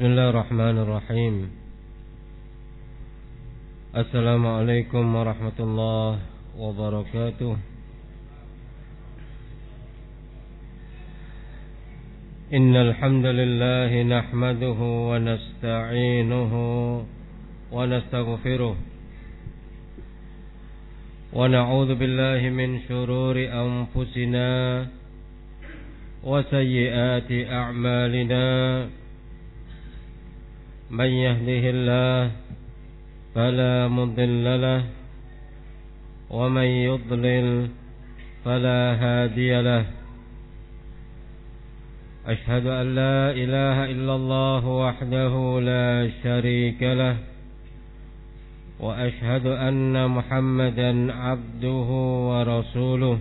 بسم الله الرحمن الرحيم. السلام عليكم ورحمة الله وبركاته. إن الحمد لله نحمده ونستعينه ونستغفره. ونعوذ بالله من شرور أنفسنا وسيئات أعمالنا. من يهده الله فلا مضل له ومن يضلل فلا هادي له. أشهد أن لا إله إلا الله وحده لا شريك له وأشهد أن محمدا عبده ورسوله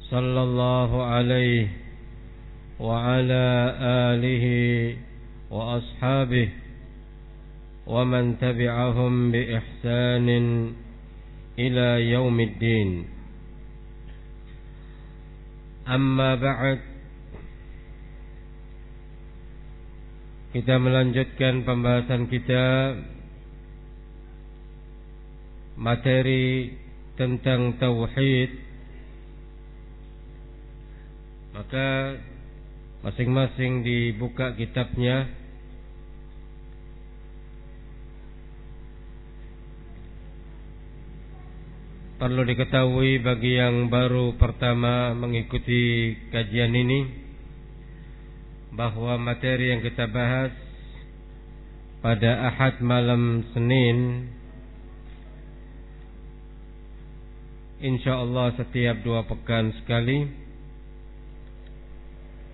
صلى الله عليه وعلى آله وأصحابه ومن تبعهم بإحسان إلى يوم الدين أما بعد kita melanjutkan pembahasan kita materi tentang tauhid maka masing-masing dibuka kitabnya. Perlu diketahui bagi yang baru pertama mengikuti kajian ini bahwa materi yang kita bahas pada Ahad malam Senin Insya Allah setiap dua pekan sekali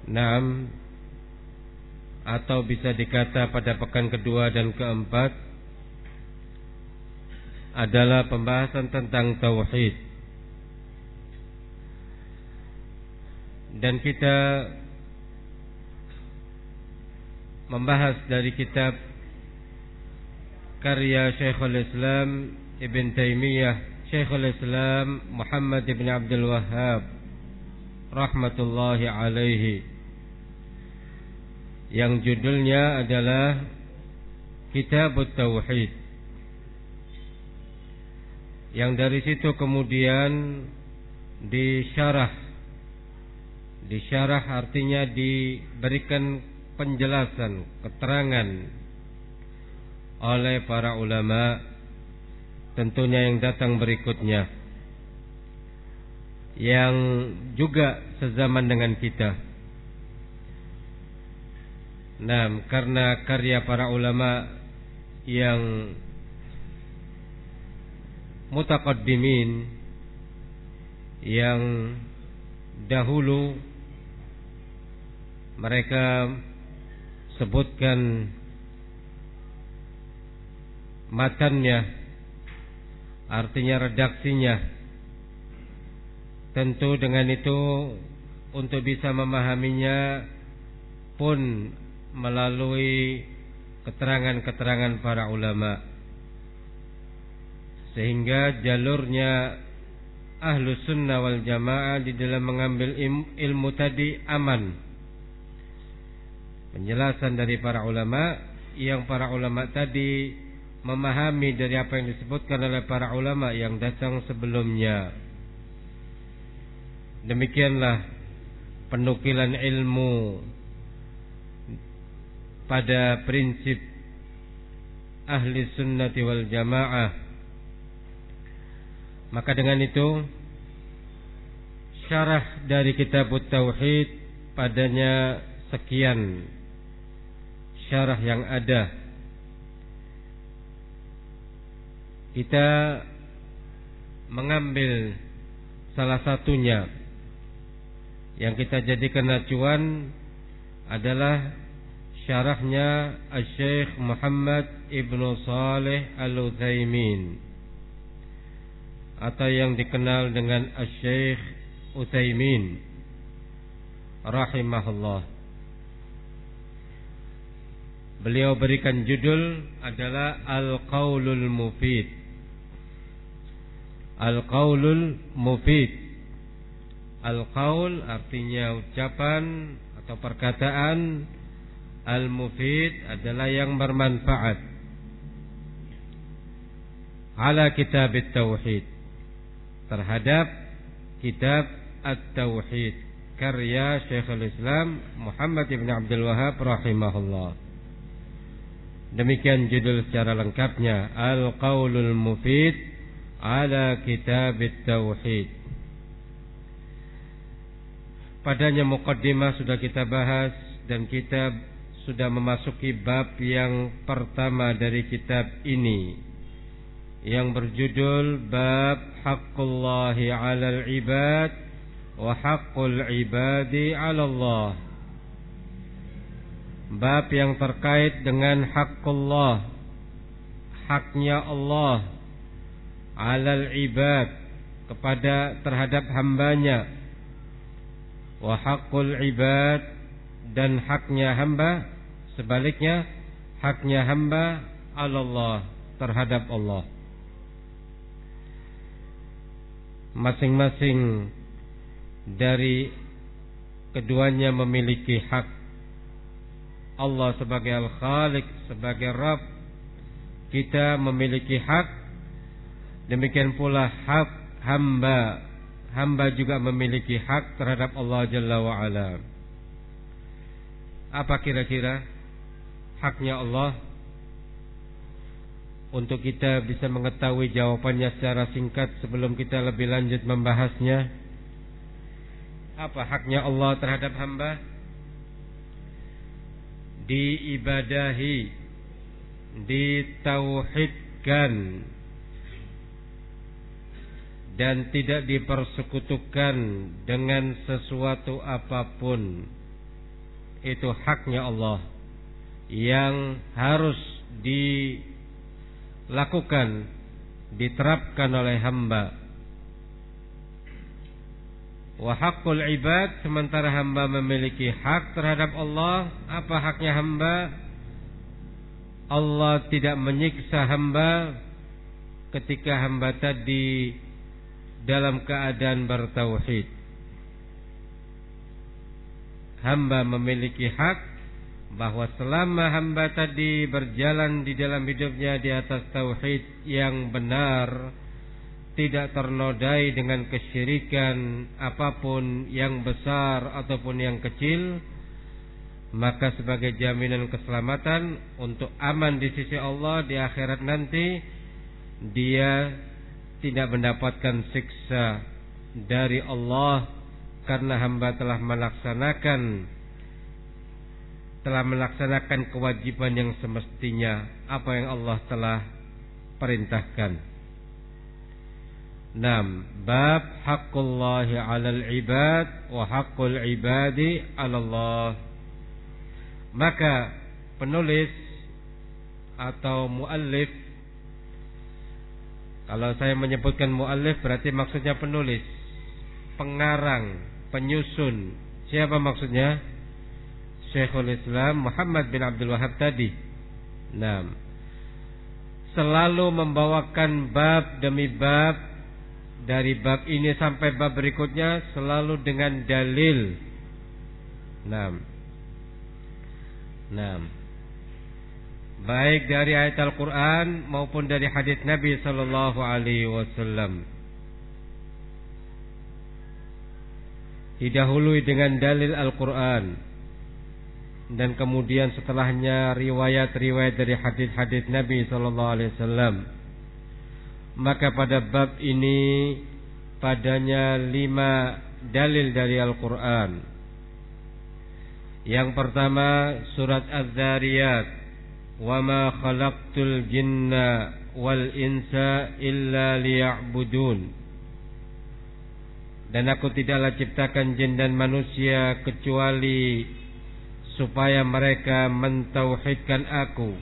Naam. Atau bisa dikata pada pekan kedua dan keempat Adalah pembahasan tentang Tauhid. Dan kita Membahas dari kitab Karya Syekhul Islam Ibn Taymiyah Syekhul Islam Muhammad ibn Abdul Wahhab rahmatullahi alaihi yang judulnya adalah Kitab Tauhid. Yang dari situ kemudian disyarah. Disyarah artinya diberikan penjelasan keterangan oleh para ulama. Tentunya yang datang berikutnya. Yang juga sezaman dengan kita. Nah, karena karya para ulama yang mutaqaddimin yang dahulu mereka sebutkan matannya Artinya redaksinya Tentu dengan itu Untuk bisa memahaminya Pun melalui Keterangan-keterangan para ulama Sehingga jalurnya Ahlu sunnah wal jamaah Di dalam mengambil ilmu tadi aman Penjelasan dari para ulama Yang para ulama tadi memahami dari apa yang disebutkan oleh para ulama yang datang sebelumnya. Demikianlah penukilan ilmu pada prinsip ahli sunnati wal jamaah. Maka dengan itu syarah dari kitab tauhid padanya sekian syarah yang ada kita mengambil salah satunya yang kita jadikan acuan adalah syarahnya Syekh Muhammad Ibnu Saleh Al-Utsaimin atau yang dikenal dengan Syekh Utsaimin rahimahullah. Beliau berikan judul adalah Al-Qaulul Mufid Al-qaulul mufid. Al-qaul artinya ucapan atau perkataan al-mufid adalah yang bermanfaat. Ala kitab tauhid terhadap kitab at-tauhid. Karya Syekhul Islam Muhammad ibn Abdul Wahab rahimahullah. Demikian judul secara lengkapnya. Al-Qaulul Mufid ala kitab tauhid padanya mukaddimah sudah kita bahas dan kita sudah memasuki bab yang pertama dari kitab ini yang berjudul bab haqqullahi 'alal ibad wa haqqul ibadi 'ala Allah. Bab yang terkait dengan haqqullah haknya Allah 'alal ibad kepada terhadap hambanya wa haqqul ibad dan haknya hamba Sebaliknya haknya hamba Allah terhadap Allah. Masing-masing dari keduanya memiliki hak. Allah sebagai Al-Khaliq, sebagai Rabb, kita memiliki hak. Demikian pula hak hamba. Hamba juga memiliki hak terhadap Allah Jalla wa'ala. Apa kira-kira? haknya Allah untuk kita bisa mengetahui jawabannya secara singkat sebelum kita lebih lanjut membahasnya. Apa haknya Allah terhadap hamba? Diibadahi, ditauhidkan dan tidak dipersekutukan dengan sesuatu apa pun. Itu haknya Allah yang harus dilakukan diterapkan oleh hamba. Wa haqqul ibad sementara hamba memiliki hak terhadap Allah. Apa haknya hamba? Allah tidak menyiksa hamba ketika hamba tadi dalam keadaan bertauhid hamba memiliki hak bahwa selama hamba tadi berjalan di dalam hidupnya di atas tauhid yang benar tidak ternodai dengan kesyirikan apa pun yang besar ataupun yang kecil maka sebagai jaminan keselamatan untuk aman di sisi Allah di akhirat nanti dia tidak mendapatkan siksa dari Allah karena hamba telah melaksanakan telah melaksanakan kewajiban yang semestinya apa yang Allah telah perintahkan. Nam, bab haqqullahi 'alal ibad wa haqqul ibadi 'ala. Maka penulis atau muallif kalau saya menyebutkan muallif berarti maksudnya penulis, pengarang, penyusun. Siapa maksudnya? Syekhul Islam Muhammad bin Abdul Wahab tadi. Nah, selalu membawakan bab demi bab dari bab ini sampai bab berikutnya selalu dengan dalil. Nah, nah, baik dari ayat Al-Quran maupun dari hadis Nabi Sallallahu Alaihi Wasallam. Didahului dengan dalil Al-Quran dan kemudian setelahnya riwayat-riwayat dari hadis-hadis Nabi sallallahu alaihi wasallam. Maka pada bab ini padanya lima dalil dari Al-Qur'an. Yang pertama surat Az-Zariyat, "Wa ma khalaqtul jinna wal insa illa liya'budun." Dan aku tidaklah ciptakan jin dan manusia kecuali supaya mereka mentauhidkan aku.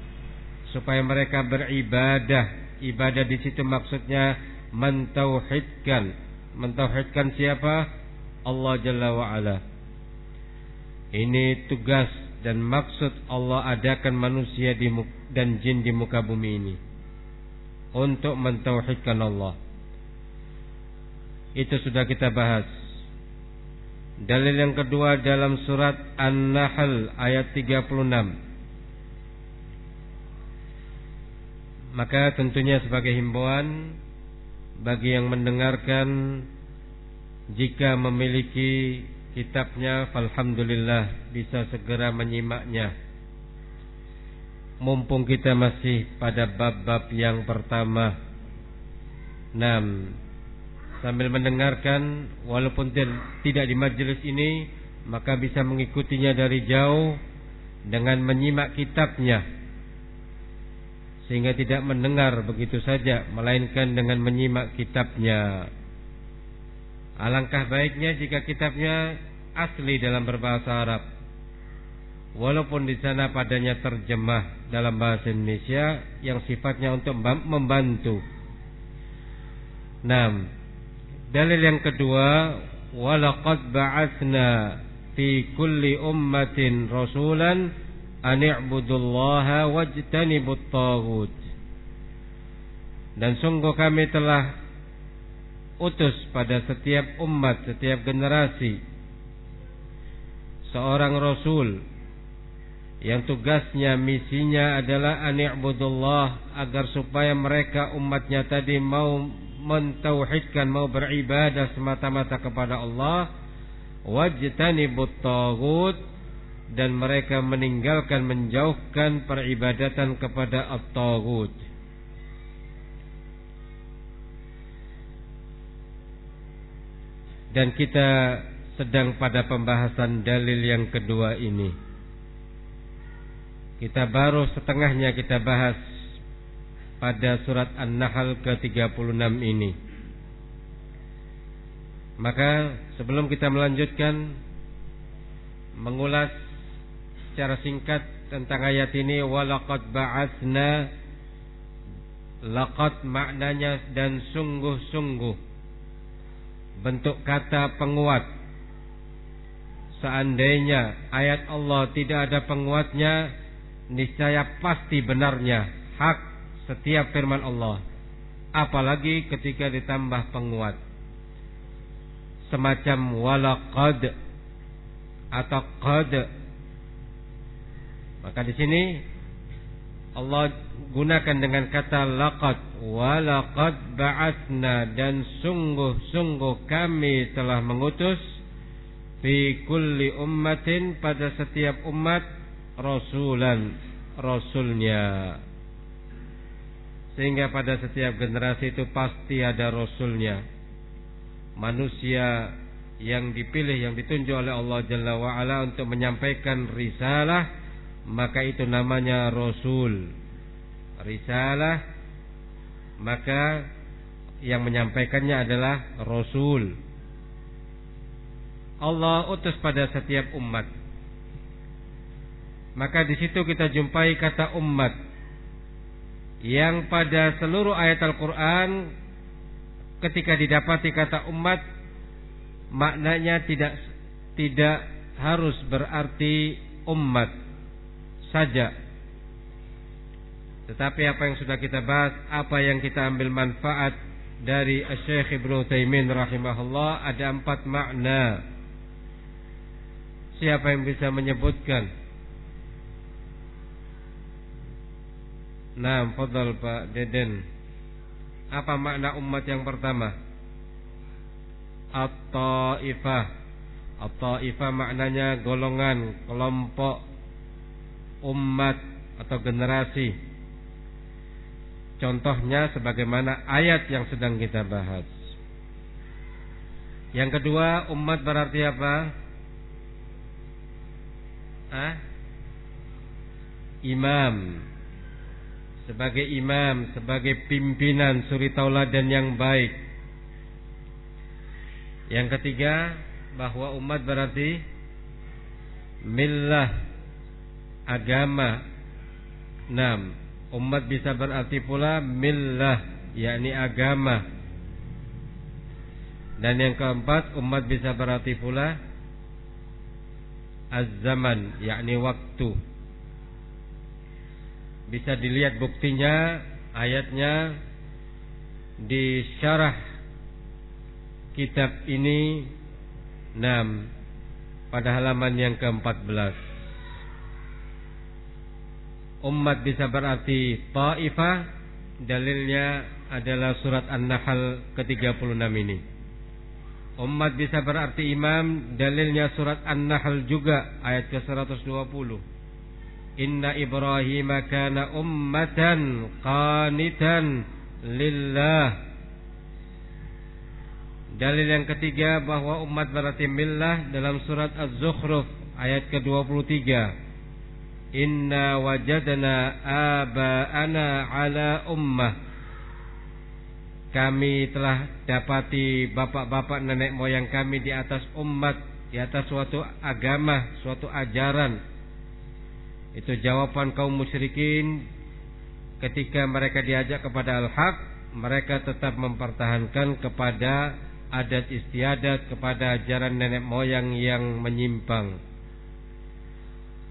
Supaya mereka beribadah. Ibadah di situ maksudnya mentauhidkan. Mentauhidkan siapa? Allah Jalla wa ala ini tugas dan maksud Allah adakan manusia dan jin di muka bumi ini. Untuk mentauhidkan Allah itu sudah kita bahas Dalil yang kedua dalam surat An-Nahl ayat 36. Maka tentunya sebagai himbauan bagi yang mendengarkan jika memiliki kitabnya alhamdulillah bisa segera menyimaknya. Mumpung kita masih pada bab-bab yang pertama. 6 sambil mendengarkan walaupun tidak di majelis ini maka bisa mengikutinya dari jauh dengan menyimak kitabnya. Sehingga tidak mendengar begitu saja melainkan dengan menyimak kitabnya. Alangkah baiknya jika kitabnya asli dalam berbahasa Arab. Walaupun di sana padanya terjemah dalam bahasa Indonesia yang sifatnya untuk membantu. 6 Dalil yang kedua, walaqad ba'atsna fi kulli ummatin rasulan an i'budullaha wajtanibut taghut. Dan sungguh kami telah utus pada setiap umat, setiap generasi seorang rasul yang tugasnya misinya adalah an agar supaya mereka umatnya tadi mau mentauhidkan mau beribadah semata-mata kepada Allah wajtanibut tagut dan mereka meninggalkan menjauhkan peribadatan kepada at-tagut dan kita sedang pada pembahasan dalil yang kedua ini. Kita baru setengahnya kita bahas pada surat An-Nahl ke-36 ini. Maka sebelum kita melanjutkan mengulas secara singkat tentang ayat ini walaqad ba'atsna laqad maknanya dan sungguh-sungguh bentuk kata penguat seandainya ayat Allah tidak ada penguatnya niscaya pasti benarnya hak setiap firman Allah apalagi ketika ditambah penguat. Semacam walaqad atau qad. Maka di sini Allah gunakan dengan kata laqad. Walaqad ba'atsna dan sungguh-sungguh kami telah mengutus fi kulli ummatin pada setiap umat rasulan rasulnya sehingga pada setiap generasi itu pasti ada rasulnya. Manusia yang dipilih, yang ditunjuk oleh Allah Jalla wa'ala untuk menyampaikan risalah, maka itu namanya rasul. Risalah, maka yang menyampaikannya adalah rasul. Allah utus pada setiap umat. Maka di situ kita jumpai kata umat yang pada seluruh ayat Al-Quran ketika didapati kata umat maknanya tidak tidak harus berarti umat saja. Tetapi apa yang sudah kita bahas apa yang kita ambil manfaat dari Syekh Ibnu Taimin rahimahullah ada empat makna. Siapa yang bisa menyebutkan Nah, fadal Pak Deden. Apa makna umat yang pertama? At-Taifah. At-Taifah maknanya golongan, kelompok, umat atau generasi. Contohnya sebagaimana ayat yang sedang kita bahas. Yang kedua, umat berarti apa? Ah? Imam sebagai imam, sebagai pimpinan suri tauladan yang baik. Yang ketiga, bahwa umat berarti millah agama. Enam, umat bisa berarti pula millah, yakni agama. Dan yang keempat, umat bisa berarti pula az-zaman, yakni waktu bisa dilihat buktinya ayatnya di syarah kitab ini 6 pada halaman yang ke-14. Umat bisa berarti ta'ifah, dalilnya adalah surat An-Nahl ke-36 ini. Umat bisa berarti imam, dalilnya surat An-Nahl juga ayat ke-120. Inna Ibrahim kana ummatan qanitan lillah Dalil yang ketiga bahwa umat berarti millah dalam surat Az-Zukhruf ayat ke-23. Inna wajadna aba'ana ala ummah. Kami telah dapati bapak-bapak nenek moyang kami di atas umat, di atas suatu agama, suatu ajaran. Itu jawaban kaum musyrikin. Ketika mereka diajak kepada al-haq, mereka tetap mempertahankan kepada adat istiadat kepada ajaran nenek moyang yang menyimpang.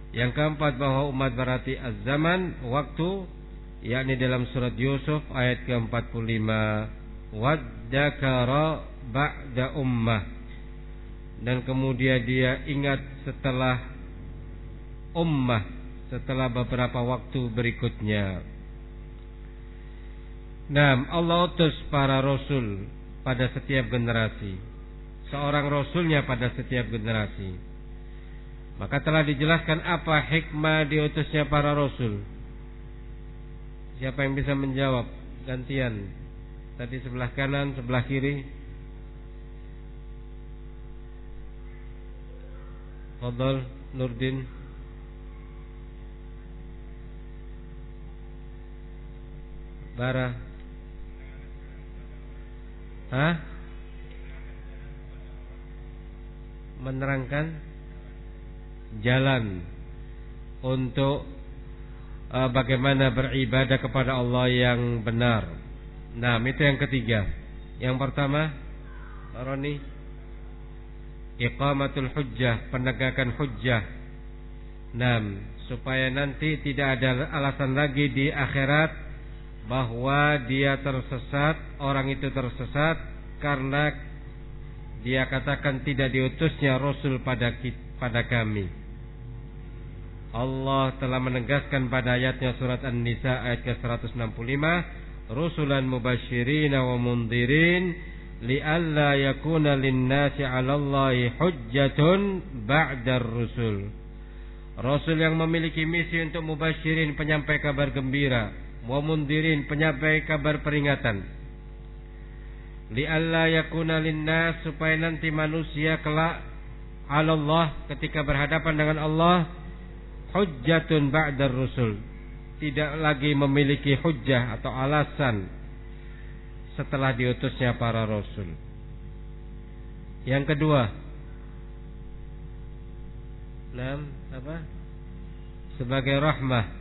Yang keempat bahwa umat berarti az-zaman waktu yakni dalam surat Yusuf ayat ke-45 waddakara ba'da ummah. Dan kemudian dia ingat setelah ummah setelah beberapa waktu berikutnya. Nah, Allah utus para rasul pada setiap generasi. Seorang rasulnya pada setiap generasi. Maka telah dijelaskan apa hikmah diutusnya para rasul. Siapa yang bisa menjawab? Gantian. Tadi sebelah kanan, sebelah kiri. Fadol Nurdin. Bara Hah? Menerangkan jalan untuk uh, bagaimana beribadah kepada Allah yang benar. Nah, itu yang ketiga. Yang pertama, Roni, iqamatul hujjah, penegakan hujjah. Nah, supaya nanti tidak ada alasan lagi di akhirat bahwa dia tersesat, orang itu tersesat karena dia katakan tidak diutusnya Rasul pada pada kami. Allah telah menegaskan pada ayatnya surat An-Nisa ayat ke-165, "Rusulan mubasysyirin wa mundirin li'alla yakuna lin-nasi 'ala Allahi hujjatun ba'dar rusul." Rasul yang memiliki misi untuk mubasyirin penyampai kabar gembira wa mundirin penyampai kabar peringatan. Li alla yakuna linnas supaya nanti manusia kelak Allah ketika berhadapan dengan Allah hujjatun ba'dar rusul. Tidak lagi memiliki hujjah atau alasan setelah diutusnya para rasul. Yang kedua enam apa? Sebagai rahmah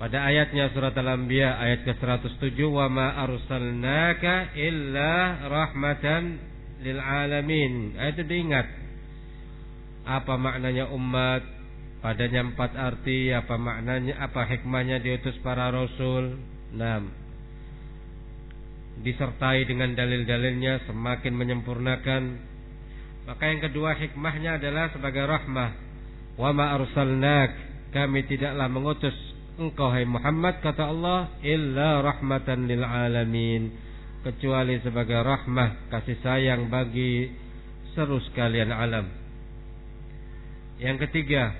pada ayatnya surat Al-Anbiya ayat ke-107 wa ma arsalnaka illa rahmatan lil alamin. Ayat itu diingat. Apa maknanya umat? Padanya empat arti, apa maknanya, apa hikmahnya diutus para rasul? Enam. Disertai dengan dalil-dalilnya semakin menyempurnakan. Maka yang kedua hikmahnya adalah sebagai rahmah. Wa ma arsalnak kami tidaklah mengutus engkau hai Muhammad kata Allah illa rahmatan lil alamin kecuali sebagai rahmah kasih sayang bagi seru sekalian alam. Yang ketiga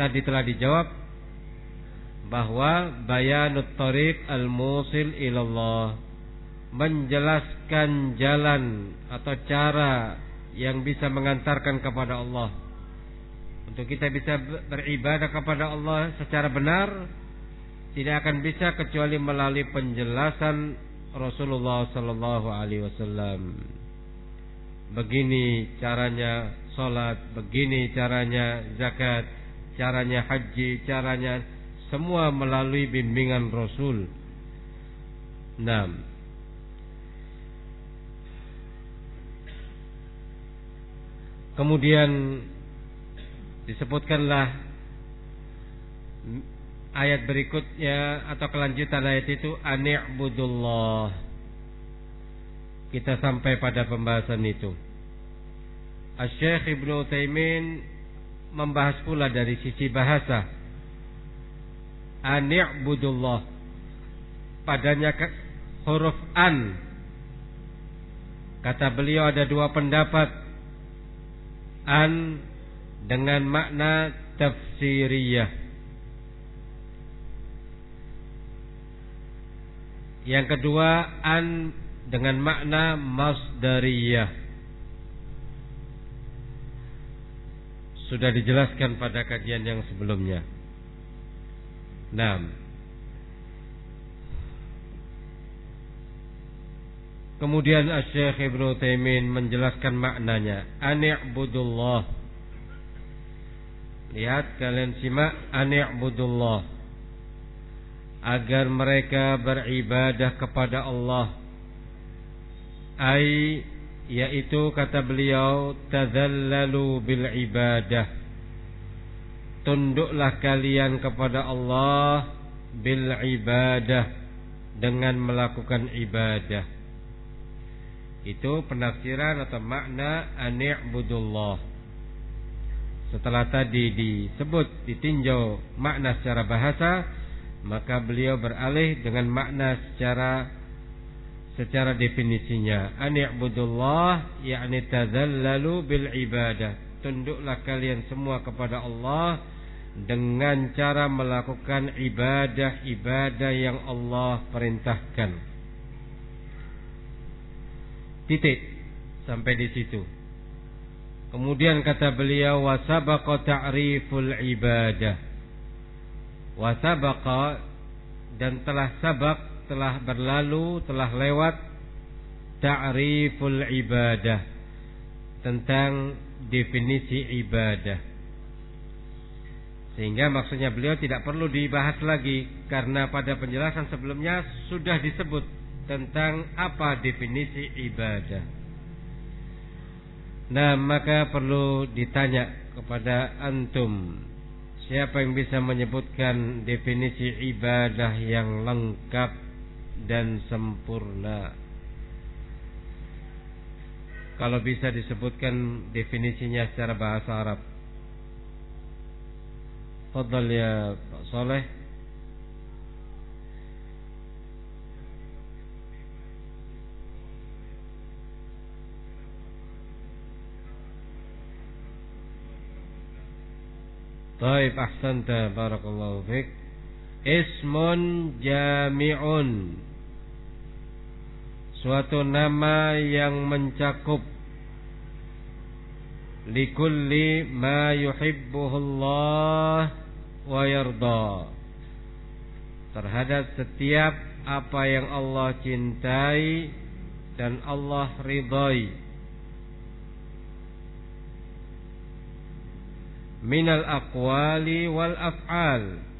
tadi telah dijawab bahwa bayanut tariq al-musil ilallah menjelaskan jalan atau cara yang bisa mengantarkan kepada Allah untuk kita bisa beribadah kepada Allah secara benar tidak akan bisa kecuali melalui penjelasan Rasulullah sallallahu alaihi wasallam. Begini caranya salat, begini caranya zakat, caranya haji, caranya semua melalui bimbingan Rasul. 6. Kemudian disebutkanlah ayat berikutnya atau kelanjutan ayat itu ani'budullah kita sampai pada pembahasan itu Syekh Ibnu Taimin membahas pula dari sisi bahasa. Ani'budullah. Padanya huruf an. Kata beliau ada dua pendapat. An dengan makna tafsiriyah. Yang kedua an dengan makna masdariyah. sudah dijelaskan pada kajian yang sebelumnya. Nah, kemudian Syekh Ibnu Taimin menjelaskan maknanya. Ani'budullah. Lihat kalian simak ani'budullah. Agar mereka beribadah kepada Allah. Ai yaitu kata beliau tadhallalu bil ibadah tunduklah kalian kepada Allah bil ibadah dengan melakukan ibadah itu penafsiran atau makna ani'budullah setelah tadi disebut ditinjau makna secara bahasa maka beliau beralih dengan makna secara secara definisinya. Ani'budullah yakni tadhallalu bil ibadah. Tunduklah kalian semua kepada Allah dengan cara melakukan ibadah-ibadah yang Allah perintahkan. Titik. Sampai di situ kemudian kata beliau wasabaqa ta'riful ibadah wasabaqa dan telah sabak telah berlalu, telah lewat ta'riful ibadah tentang definisi ibadah. Sehingga maksudnya beliau tidak perlu dibahas lagi karena pada penjelasan sebelumnya sudah disebut tentang apa definisi ibadah. Nah, maka perlu ditanya kepada antum Siapa yang bisa menyebutkan definisi ibadah yang lengkap dan sempurna. Kalau bisa disebutkan definisinya secara bahasa Arab. Fadal ya Pak Soleh. Baik, ahsanta barakallahu fiik. Ismun jami'un. Suatu nama yang mencakup. Likulli ma yuhibbuhullah wa yarda. Terhadap setiap apa yang Allah cintai dan Allah ridhai minal aqwali wal af'al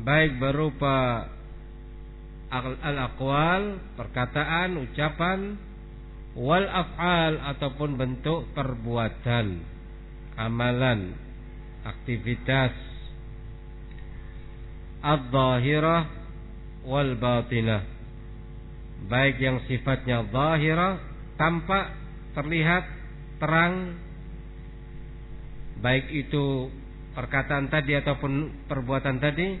baik berupa al-aqwal, perkataan, ucapan, wal af'al ataupun bentuk perbuatan, amalan, aktivitas ad-dhahirah wal batinah. Baik yang sifatnya zahirah, tampak, terlihat, terang, baik itu perkataan tadi ataupun perbuatan tadi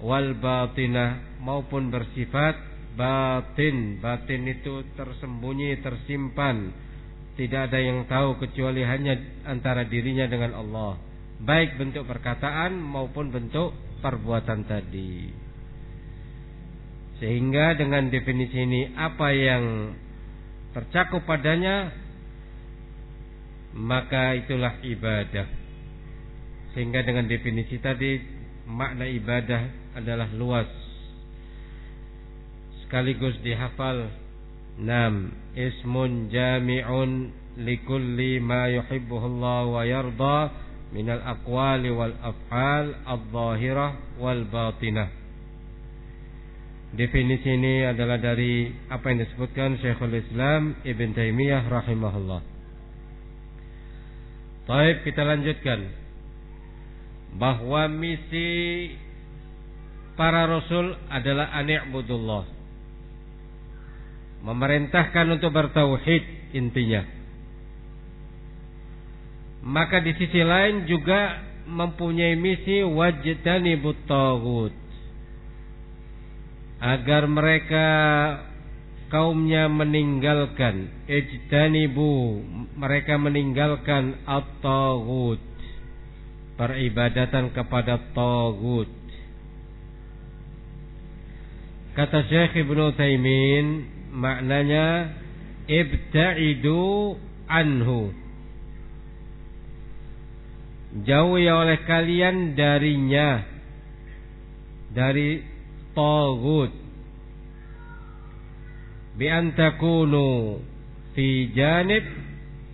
wal batinah maupun bersifat batin. Batin itu tersembunyi, tersimpan. Tidak ada yang tahu kecuali hanya antara dirinya dengan Allah. Baik bentuk perkataan maupun bentuk perbuatan tadi. Sehingga dengan definisi ini apa yang tercakup padanya maka itulah ibadah. Sehingga dengan definisi tadi makna ibadah adalah luas sekaligus dihafal Nam ismun jami'un likulli ma yuhibbuhullah wa yarda minal aqwali wal af'al adh-dhahirah wal batinah Definisi ini adalah dari apa yang disebutkan Syekhul Islam Ibn Taimiyah rahimahullah. Baik, kita lanjutkan. Bahwa misi para rasul adalah ani'budullah. Memerintahkan untuk bertauhid intinya. maka di sisi lain juga mempunyai misi wajdani tagut agar mereka kaumnya meninggalkan. Ijtanibu mereka meninggalkan at-tagut peribadatan kepada tagut kata Syekh Ibnu Taimin maknanya ibta'idu anhu. Jauhi oleh kalian darinya dari tagut bi an takunu fi janib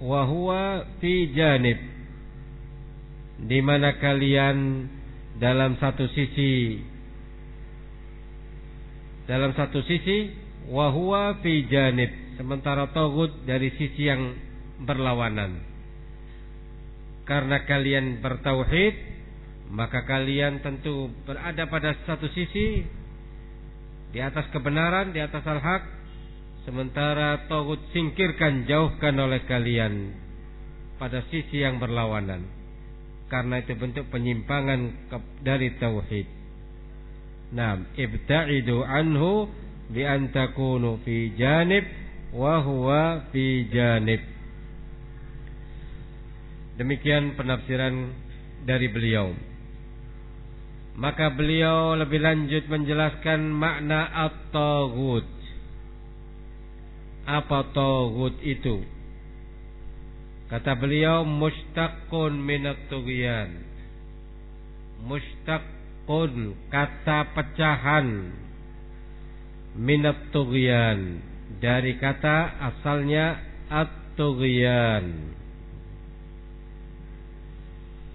wa huwa fi janib di mana kalian dalam satu sisi dalam satu sisi wa huwa fi janib sementara tagut dari sisi yang berlawanan. Karena kalian bertauhid maka kalian tentu berada pada satu sisi di atas kebenaran, di atas al-haq sementara togut singkirkan jauhkan oleh kalian pada sisi yang berlawanan karena itu bentuk penyimpangan dari tauhid. Naam, ibta'idu anhu bi an takunu fi janib wa huwa fi janib. Demikian penafsiran dari beliau. Maka beliau lebih lanjut menjelaskan makna at-taghut. Apa taghut itu? Kata beliau mustaqun minat tughyan. Mustaqun kata pecahan. Minat tughyan dari kata asalnya at-tughyan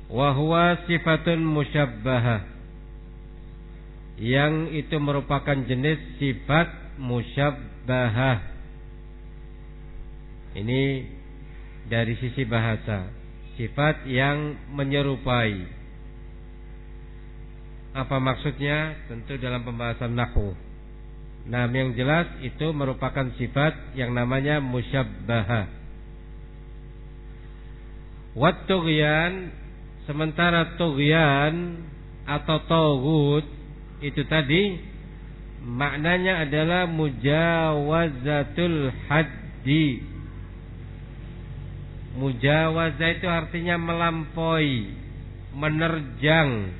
wahwa sifatun musyabbahah. Yang itu merupakan jenis sifat musyabbahah ini dari sisi bahasa sifat yang menyerupai. Apa maksudnya? Tentu dalam pembahasan nahwu. Nah yang jelas itu merupakan sifat yang namanya musyabbahah. Wat Sementara tughyan atau togut itu tadi maknanya adalah mujawazatul haddi. Mujawazah itu artinya melampaui, menerjang.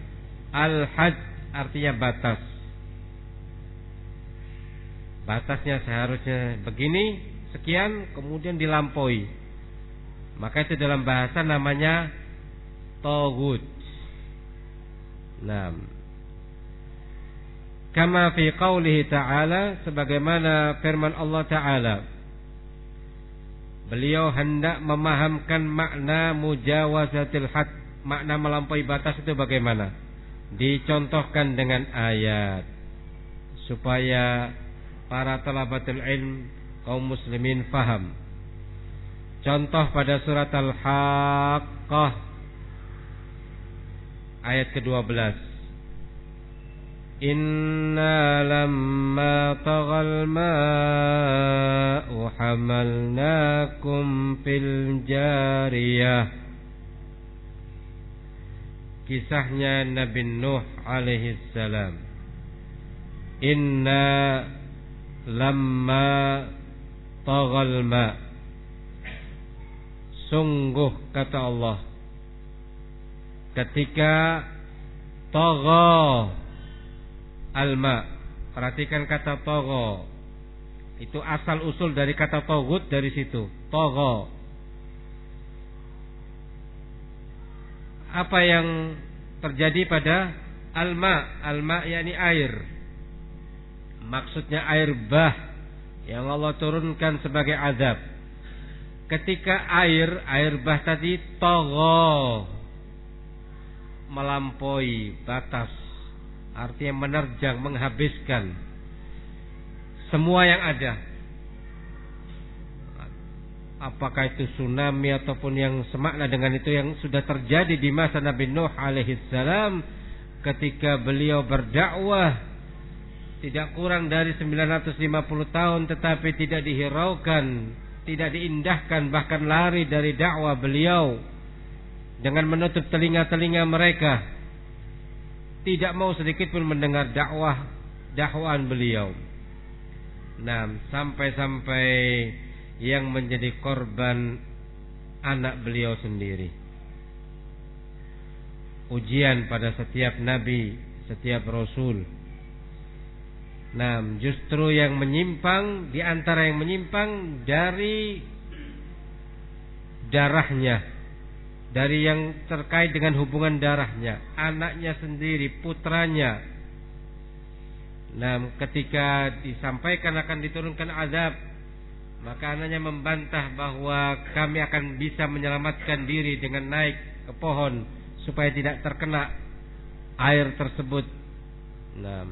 Al-had artinya batas. Batasnya seharusnya begini, sekian, kemudian dilampaui. Maka itu dalam bahasa namanya tagut. Nah, kama fi qaulihi ta'ala sebagaimana firman Allah taala Beliau hendak memahamkan makna mujawazatil had, makna melampaui batas itu bagaimana? Dicontohkan dengan ayat supaya para talabatul ilm kaum muslimin faham. Contoh pada surat Al-Haqqah ayat ke-12 Inna lamma tagal ma'u hamalnakum fil jariyah. Kisahnya Nabi Nuh alaihi salam. Inna lamma tagal ma' Sungguh kata Allah ketika togo alma. Perhatikan kata togo. Itu asal usul dari kata togut dari situ. Togo. Apa yang terjadi pada alma? Alma yakni air. Maksudnya air bah yang Allah turunkan sebagai azab. Ketika air air bah tadi togo. Melampaui batas artinya menerjang menghabiskan semua yang ada. Apakah itu tsunami ataupun yang semakna dengan itu yang sudah terjadi di masa Nabi Nuh alaihi salam ketika beliau berdakwah tidak kurang dari 950 tahun tetapi tidak dihiraukan tidak diindahkan bahkan lari dari dakwah beliau dengan menutup telinga-telinga mereka tidak mau sedikit pun mendengar dakwah dakwaan beliau. Nah, sampai-sampai yang menjadi korban anak beliau sendiri. Ujian pada setiap nabi, setiap rasul. Nah, justru yang menyimpang di antara yang menyimpang dari darahnya, dari yang terkait dengan hubungan darahnya, anaknya sendiri, putranya. Nah, ketika disampaikan akan diturunkan azab, maka anaknya membantah bahwa kami akan bisa menyelamatkan diri dengan naik ke pohon supaya tidak terkena air tersebut. Nah,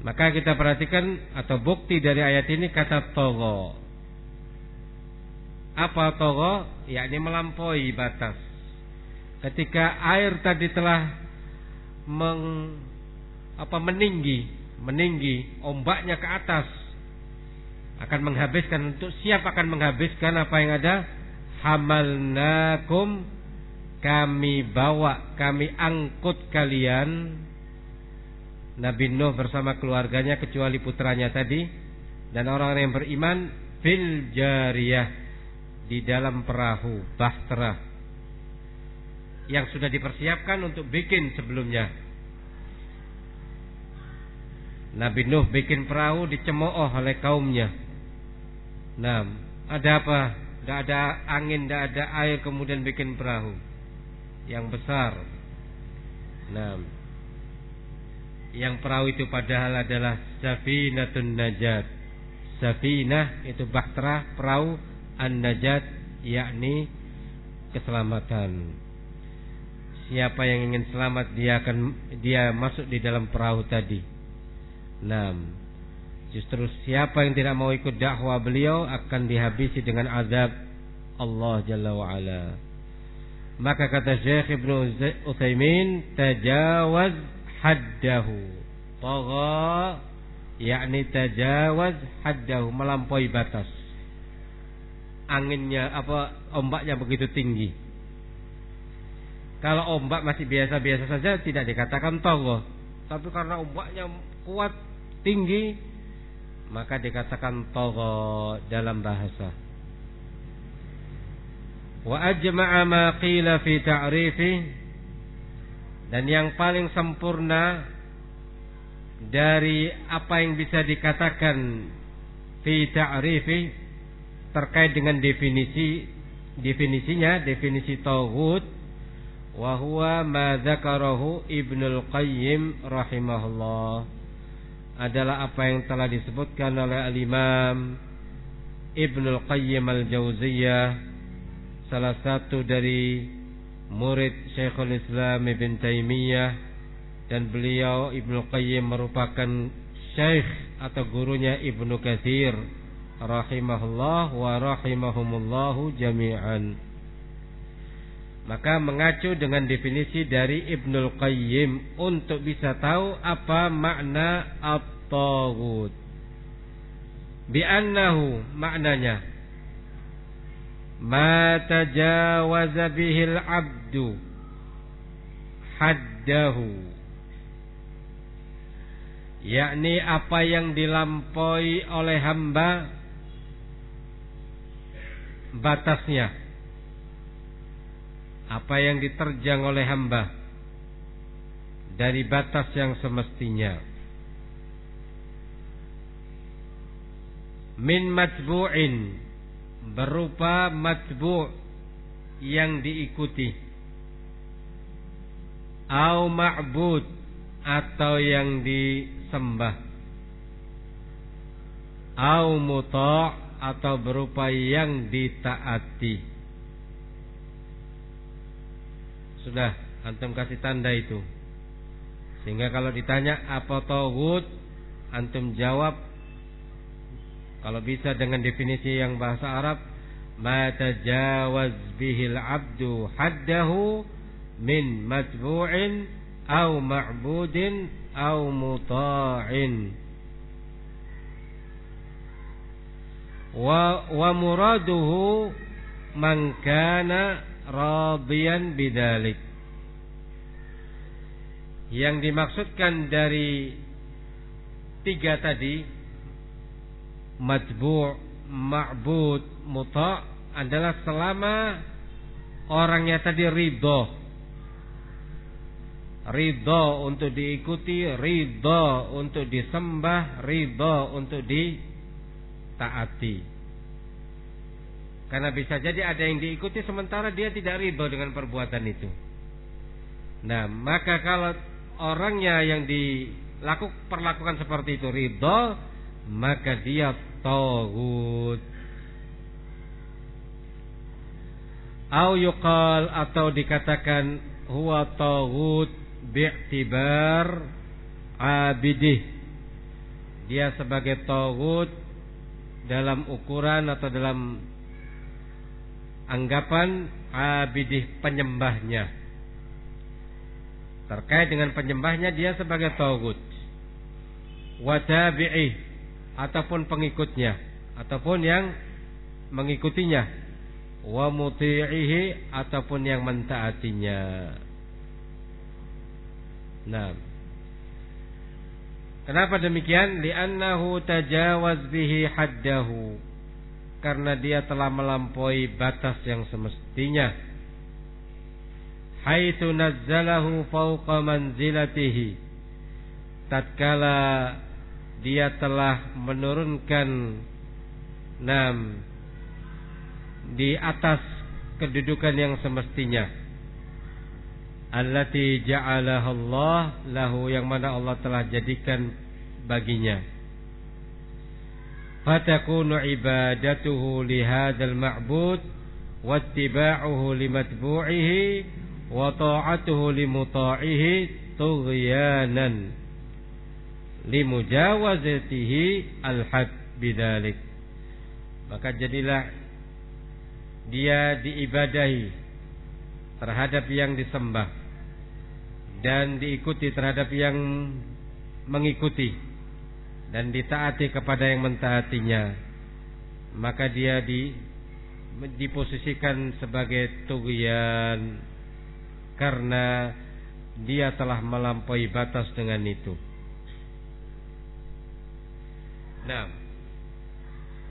maka kita perhatikan atau bukti dari ayat ini kata togo. Apa togo? Yakni melampaui batas. Ketika air tadi telah meng, apa meninggi, meninggi, ombaknya ke atas akan menghabiskan untuk siap akan menghabiskan apa yang ada hamalnakum kami bawa kami angkut kalian Nabi Nuh bersama keluarganya kecuali putranya tadi dan orang-orang yang beriman fil jariyah di dalam perahu bahtera yang sudah dipersiapkan untuk bikin sebelumnya. Nabi Nuh bikin perahu dicemooh oleh kaumnya. Nah, ada apa? Tidak ada angin, tidak ada air, kemudian bikin perahu yang besar. Nah, yang perahu itu padahal adalah safinatun najat. Safinah itu bahtera perahu an-najat yakni keselamatan. Siapa yang ingin selamat dia akan dia masuk di dalam perahu tadi. Nah, justru siapa yang tidak mau ikut dakwah beliau akan dihabisi dengan azab Allah Jalla wa ala. Maka kata Syekh Ibnu Utsaimin, tajawaz haddahu. Tagha yakni tajawaz haddahu melampaui batas. Anginnya apa ombaknya begitu tinggi. Kalau ombak masih biasa-biasa saja tidak dikatakan tagha. Tapi karena ombaknya kuat tinggi maka dikatakan tagha dalam bahasa. Wa ajma'a ma qila fi ta'rifi dan yang paling sempurna dari apa yang bisa dikatakan fi ta'rifi terkait dengan definisi definisinya definisi tauhid wa huwa ma dzakarahu Ibnu Qayyim rahimahullah. Adalah apa yang telah disebutkan oleh al-Imam Ibnu Qayyim al-Jauziyah salah satu dari murid Syekhul Islam Ibn Taimiyah dan beliau Ibnu Qayyim merupakan syekh atau gurunya Ibnu Katsir rahimahullah wa rahimahumullahu jami'an. Maka mengacu dengan definisi dari Ibnu Qayyim untuk bisa tahu apa makna at-taghut. Bi'annahu maknanya ma tajawaza bihil abdu haddahu yakni apa yang dilampaui oleh hamba batasnya. Apa yang diterjang oleh hamba dari batas yang semestinya. Min matbu'in berupa matbu' yang diikuti. Au ma'bud atau yang disembah. Au muta' atau berupa yang ditaati. Sudah antum kasih tanda itu. Sehingga kalau ditanya apa tauhid? Antum jawab kalau bisa dengan definisi yang bahasa Arab, ma tajawaz bihil abdu haddahu min matbu'in au ma'budin au muta'in. Wa wa muraduhu man kana radiyan bidalik. Yang dimaksudkan dari tiga tadi matbu' ma'bud muta' adalah selama orangnya tadi ridho. Ridho untuk diikuti ridho untuk disembah ridho untuk ditaati karena bisa jadi ada yang diikuti sementara dia tidak ridho dengan perbuatan itu. Nah, maka kalau orangnya yang dilakukan perlakukan seperti itu ridho, maka dia tauhid. Au yuqal atau dikatakan huwa tauhid bi'tibar abidih. Dia sebagai tauhid dalam ukuran atau dalam anggapan abidih penyembahnya. Terkait dengan penyembahnya dia sebagai taugut. Watabi'i ataupun pengikutnya ataupun yang mengikutinya. Wa muti'ihi ataupun yang mentaatinya. Nah. Kenapa demikian? Li'annahu tajawaz bihi haddahu. Karena dia telah melampaui batas yang semestinya. Haitsu nazzalahu fawqa manzilatihi. Tatkala dia telah menurunkan nam di atas kedudukan yang semestinya. Allati ja'alaha Allah lahu yang mana Allah telah jadikan baginya. Fatakunu ibadatuhu lihadzal ma'bud wattiba'uhu limatbu'ihi wa ta'atuhu limuta'ihi tughyanan limujawazatihi al-had bidalik. Maka jadilah dia diibadahi terhadap yang disembah dan diikuti terhadap yang mengikuti dan ditaati kepada yang mentaatinya maka dia di diposisikan sebagai tugian karena dia telah melampaui batas dengan itu. Nah,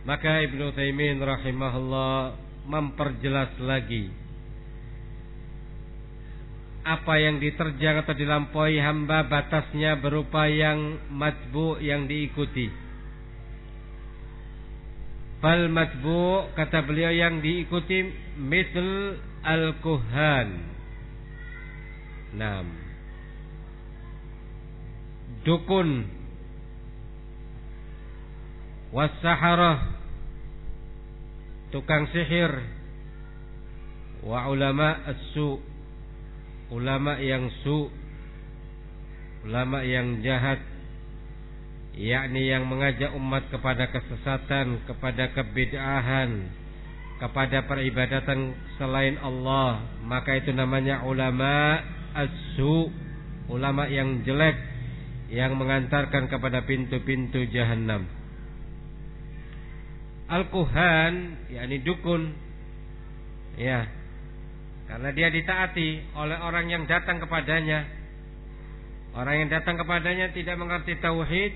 maka Ibnu Taimin rahimahullah memperjelas lagi apa yang diterjang atau dilampaui hamba batasnya berupa yang matbu yang diikuti. Fal matbu kata beliau yang diikuti misl al-kuhan. Nam. Dukun. Wasaharah. Tukang sihir. Wa ulama as-su' ulama yang su ulama yang jahat yakni yang mengajak umat kepada kesesatan kepada kebid'ahan kepada peribadatan selain Allah. Maka itu namanya ulama as-su ulama yang jelek yang mengantarkan kepada pintu-pintu jahanam al-kuhan yakni dukun ya karena dia ditaati oleh orang yang datang kepadanya. Orang yang datang kepadanya tidak mengerti tauhid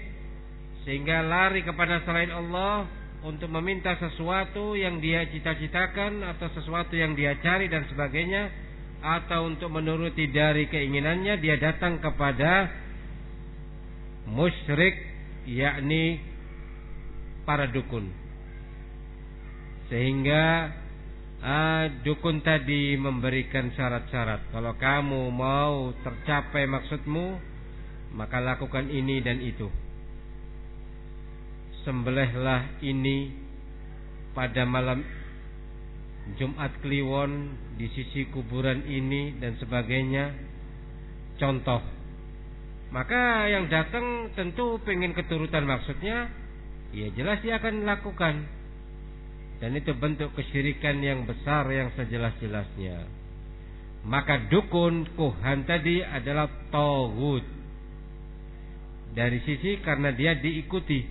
sehingga lari kepada selain Allah untuk meminta sesuatu yang dia cita-citakan atau sesuatu yang dia cari dan sebagainya atau untuk menuruti dari keinginannya dia datang kepada musyrik yakni para dukun sehingga ah, dukun tadi memberikan syarat-syarat. Kalau kamu mau tercapai maksudmu, maka lakukan ini dan itu. Sembelihlah ini pada malam Jumat Kliwon di sisi kuburan ini dan sebagainya. Contoh. Maka yang datang tentu pengen keturutan maksudnya, ya jelas dia akan lakukan dan itu bentuk kesyirikan yang besar yang sejelas-jelasnya. Maka dukun kuhan tadi adalah tauhid. Dari sisi karena dia diikuti.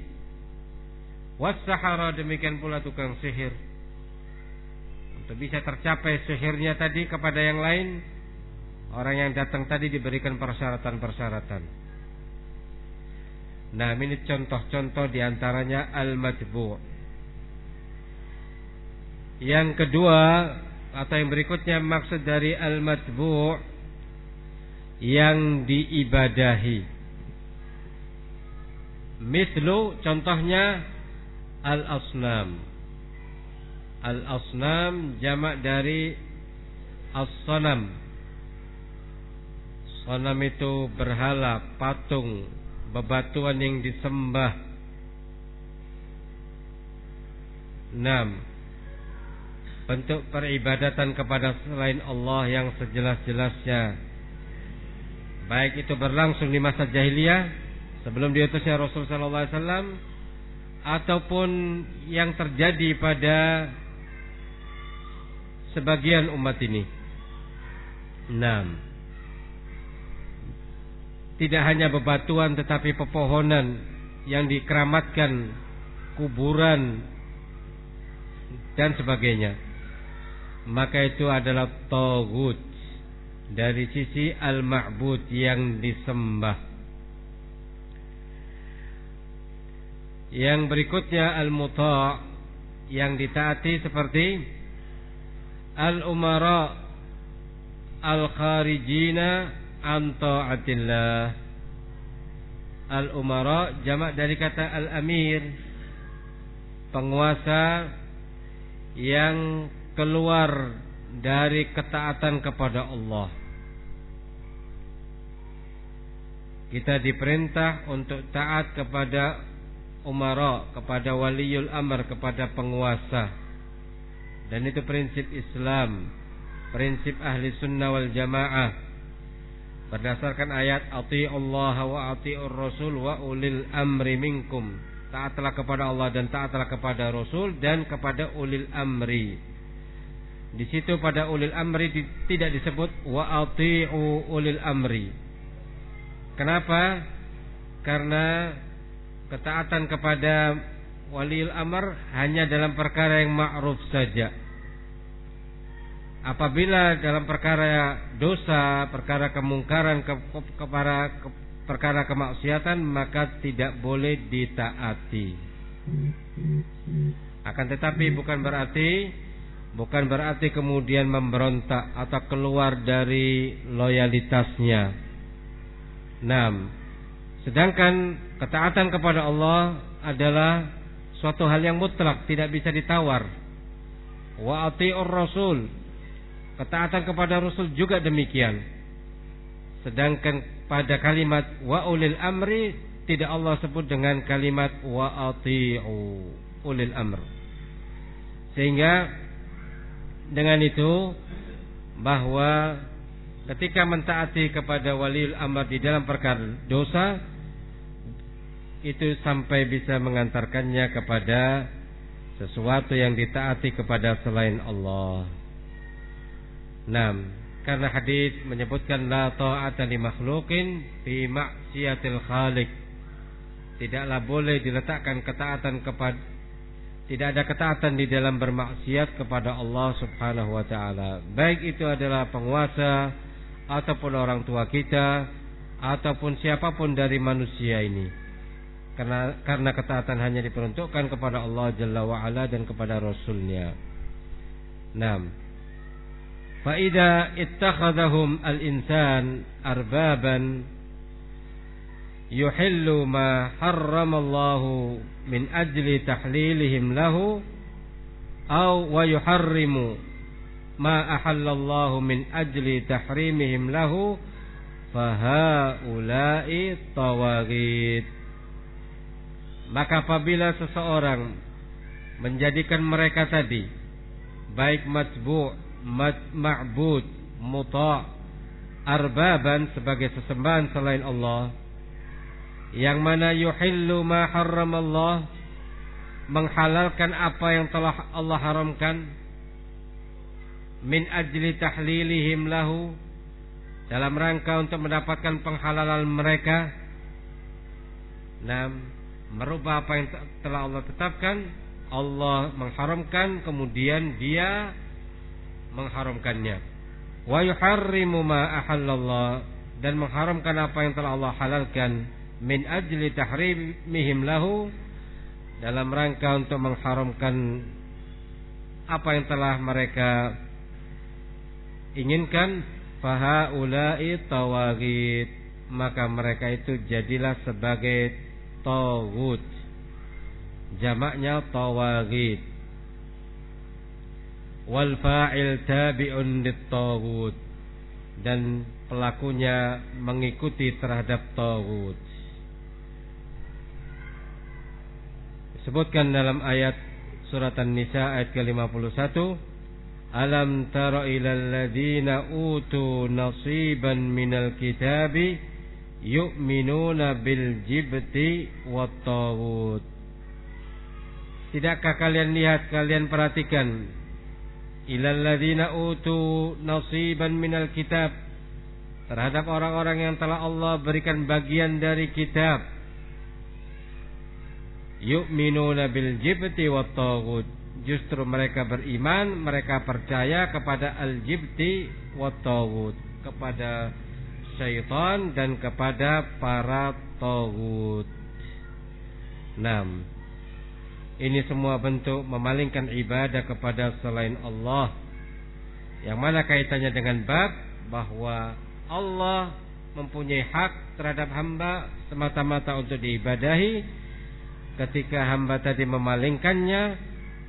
Wasahara demikian pula tukang sihir. Untuk bisa tercapai sihirnya tadi kepada yang lain, orang yang datang tadi diberikan persyaratan-persyaratan. Nah, ini contoh-contoh di antaranya al-matbu'. Yang kedua atau yang berikutnya maksud dari al-matbu' yang diibadahi. Mislu contohnya al-asnam. Al-asnam jamak dari as-sanam. Sanam itu berhala, patung, bebatuan yang disembah. 6 Bentuk peribadatan kepada selain Allah yang sejelas-jelasnya. Baik itu berlangsung di masa jahiliyah sebelum diutusnya Rasul sallallahu alaihi wasallam ataupun yang terjadi pada sebagian umat ini. 6. Tidak hanya bebatuan tetapi pepohonan yang dikeramatkan, kuburan dan sebagainya. Maka itu adalah togut dari sisi al-ma'bud yang disembah. Yang berikutnya al-muta' yang ditaati seperti al-umara al-kharijina an ta'atillah. Al-umara jamak dari kata al-amir. Penguasa yang keluar dari ketaatan kepada Allah. Kita diperintah untuk taat kepada umara, kepada waliul amr, kepada penguasa. Dan itu prinsip Islam, prinsip ahli sunnah wal jamaah berdasarkan ayat Allah wa ati'ur rasul wa ulil amri minkum taatlah kepada Allah dan taatlah kepada Rasul dan kepada ulil amri di situ pada ulil amri tidak disebut wa ati'u ulil amri. Kenapa? Karena ketaatan kepada waliul amr hanya dalam perkara yang ma'ruf saja. Apabila dalam perkara dosa, perkara kemungkaran, ke, kepada ke, perkara kemaksiatan maka tidak boleh ditaati. Akan tetapi bukan berarti bukan berarti kemudian memberontak atau keluar dari loyalitasnya. Nah, sedangkan ketaatan kepada Allah adalah suatu hal yang mutlak, tidak bisa ditawar. Wa ati'ur rasul Ketaatan kepada Rasul juga demikian. Sedangkan pada kalimat wa ulil amri tidak Allah sebut dengan kalimat wa ati'u ulil amr. Sehingga dengan itu bahwa ketika mentaati kepada waliul amr di dalam perkara dosa itu sampai bisa mengantarkannya kepada sesuatu yang ditaati kepada selain Allah. Nah, karena hadis menyebutkan la ta'ata li makhluqin fi maksiatil khaliq. Tidaklah boleh diletakkan ketaatan kepada tidak ada ketaatan di dalam bermaksiat kepada Allah Subhanahu wa taala. Baik itu adalah penguasa ataupun orang tua kita ataupun siapa pun dari manusia ini. Karena karena ketaatan hanya diperuntukkan kepada Allah Jalla wa ala dan kepada Rasulnya. Nah, Faida ittakhadahum al-insan arbaban yuhillu ma harramallahu min ajli tahlilihim lahu أو wa yuharrimu ma ahallallahu min ajli tahrimihim lahu فهؤلاء tawagid maka apabila seseorang menjadikan mereka tadi baik matbu ma'bud muta' arbaban sebagai sesembahan selain Allah yang mana yuhillu ma harram Allah menghalalkan apa yang telah Allah haramkan. Min ajli tahlilihim lahu dalam rangka untuk mendapatkan penghalalan mereka. Nam, merubah apa yang telah Allah tetapkan, Allah mengharamkan kemudian dia mengharamkannya. Wa yuharrimu ma ahallallah dan mengharamkan apa yang telah Allah halalkan min ajli tahrimihim lahu dalam rangka untuk mengharamkan apa yang telah mereka inginkan fahaulai tawagid maka mereka itu jadilah sebagai tawud jamaknya tawagid wal fa'il tabi'un lit tawud dan pelakunya mengikuti terhadap tawud. Disebutkan dalam ayat surat An-Nisa ayat ke-51, Alam tara ilal ladina utu nasiban minal kitabi yu'minuna bil jibti wat tawud. Tidakkah kalian lihat, kalian perhatikan ilal ladina utu nasiban minal kitab terhadap orang-orang yang telah Allah berikan bagian dari kitab. Yu'minuna bil jibti wa. Justru mereka beriman, mereka percaya kepada al-jibti wa taghut, kepada syaitan dan kepada para taghut. 6. Ini semua bentuk memalingkan ibadah kepada selain Allah. Yang mana kaitannya dengan bab bahwa Allah mempunyai hak terhadap hamba semata-mata untuk diibadahi. Ketika hamba tadi memalingkannya,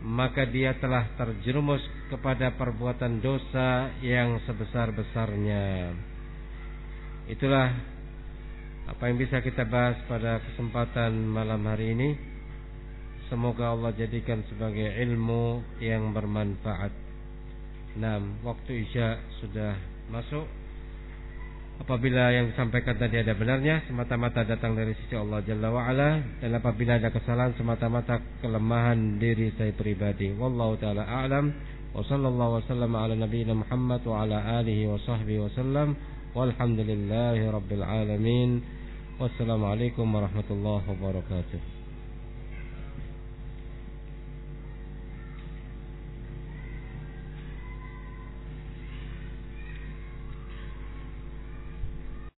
maka dia telah terjerumus kepada perbuatan dosa yang sebesar-besarnya. Itulah apa yang bisa kita bahas pada kesempatan malam hari ini. Semoga Allah jadikan sebagai ilmu yang bermanfaat. Nah, waktu Isya sudah masuk. Apabila yang disampaikan tadi ada benarnya semata-mata datang dari sisi Allah Jalla wa ala dan apabila ada kesalahan semata-mata kelemahan diri saya pribadi. Wallahu taala a'lam. Wa sallallahu wasallam ala nabiyyina Muhammad wa ala alihi wa sahbihi wasallam. Walhamdulillahi rabbil alamin. Wassalamualaikum warahmatullahi wabarakatuh.